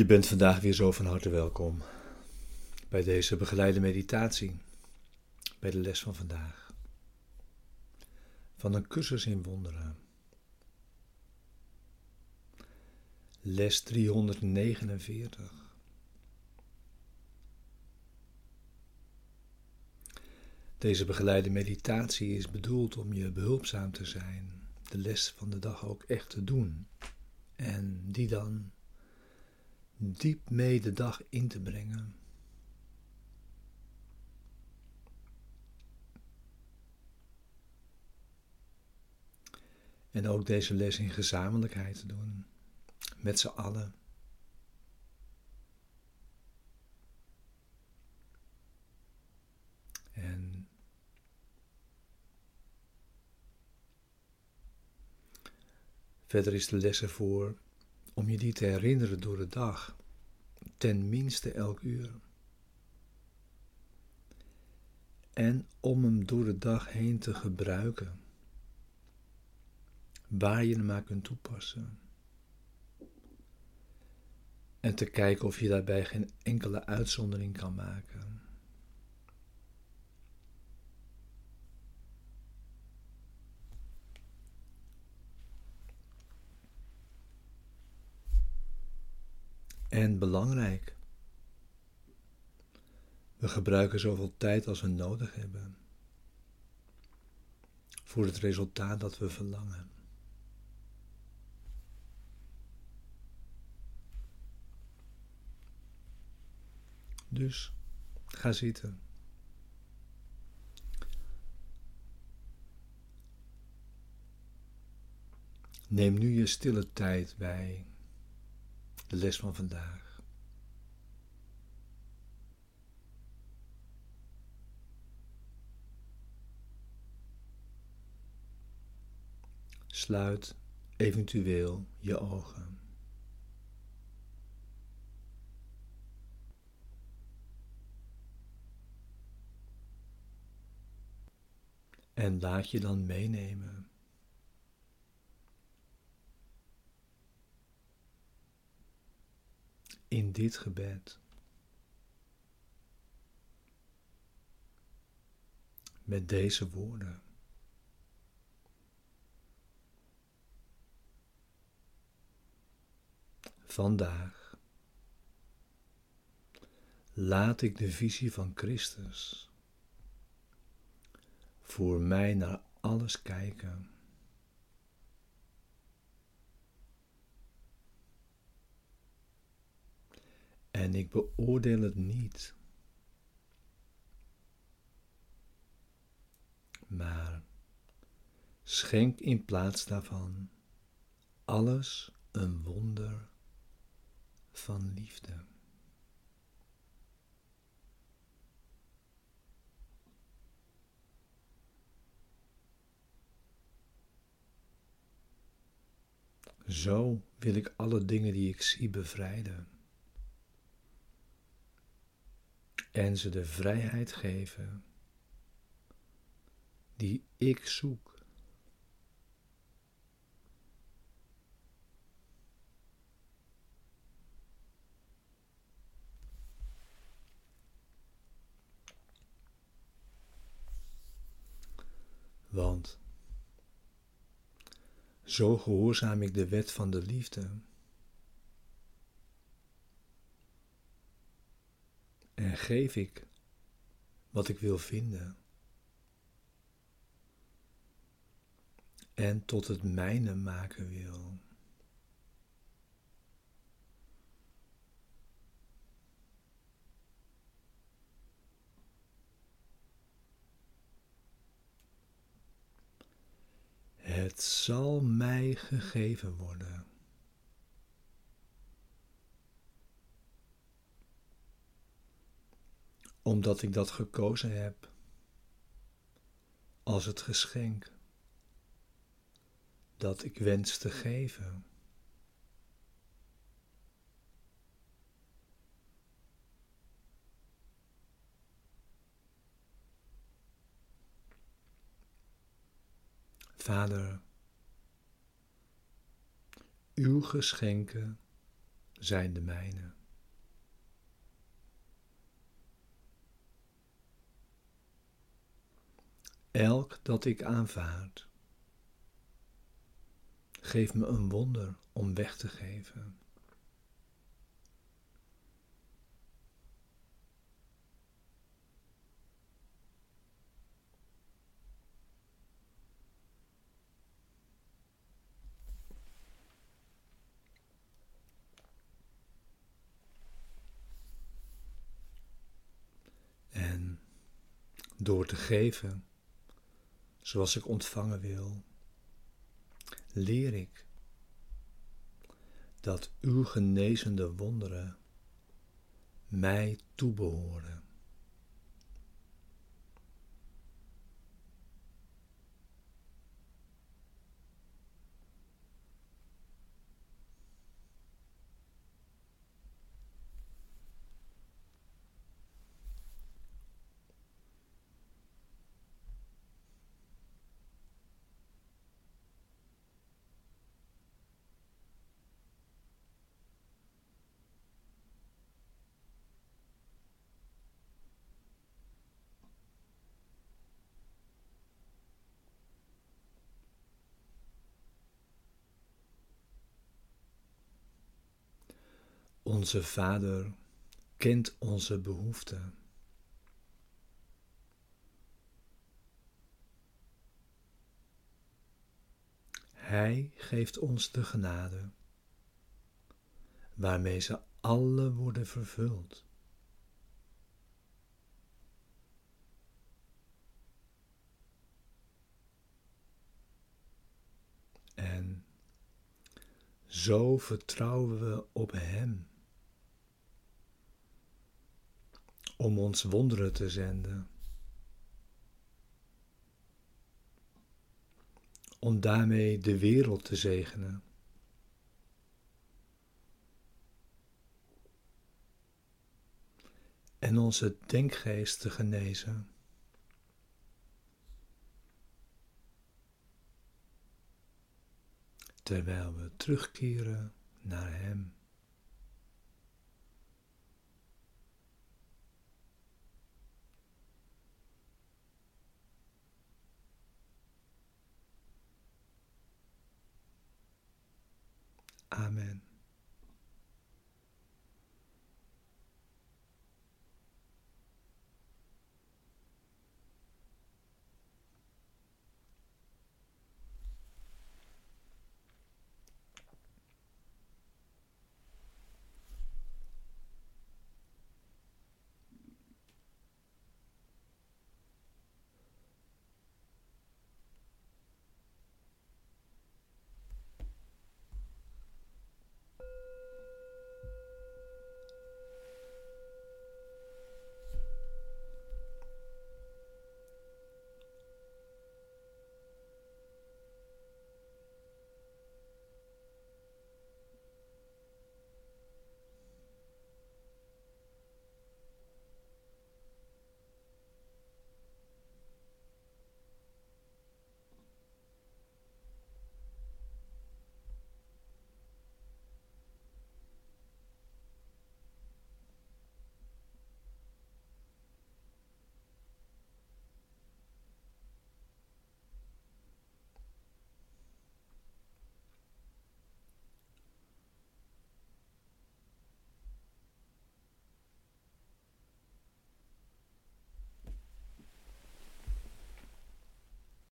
Je bent vandaag weer zo van harte welkom bij deze begeleide meditatie, bij de les van vandaag, van een cursus in wonderen. Les 349. Deze begeleide meditatie is bedoeld om je behulpzaam te zijn, de les van de dag ook echt te doen en die dan diep mee de dag in te brengen. En ook deze les in gezamenlijkheid te doen, met z'n allen. En verder is de les ervoor om je die te herinneren door de dag, ten minste elk uur. En om hem door de dag heen te gebruiken, waar je hem maar kunt toepassen. En te kijken of je daarbij geen enkele uitzondering kan maken. En belangrijk, we gebruiken zoveel tijd als we nodig hebben voor het resultaat dat we verlangen. Dus ga zitten. Neem nu je stille tijd bij de les van vandaag. Sluit eventueel je ogen. En laat je dan meenemen in dit gebed. Met deze woorden. Vandaag laat ik de visie van Christus voor mij naar alles kijken. En ik beoordeel het niet. Maar schenk in plaats daarvan alles een wonder van liefde. Zo wil ik alle dingen die ik zie bevrijden. en ze de vrijheid geven die ik zoek. Want zo gehoorzaam ik de wet van de liefde. en geef ik wat ik wil vinden. En tot het mijne maken wil. Het zal mij gegeven worden. omdat ik dat gekozen heb als het geschenk dat ik wens te geven. Vader, uw geschenken zijn de mijne. Elk dat ik aanvaard, geeft me een wonder om weg te geven. En door te geven zoals ik ontvangen wil, leer ik dat uw genezende wonderen mij toebehoren. Onze Vader kent onze behoeften. Hij geeft ons de genade waarmee ze alle worden vervuld. En zo vertrouwen we op Hem. Om ons wonderen te zenden. Om daarmee de wereld te zegenen. En onze denkgeest te genezen. Terwijl we terugkeren naar Hem. 아멘.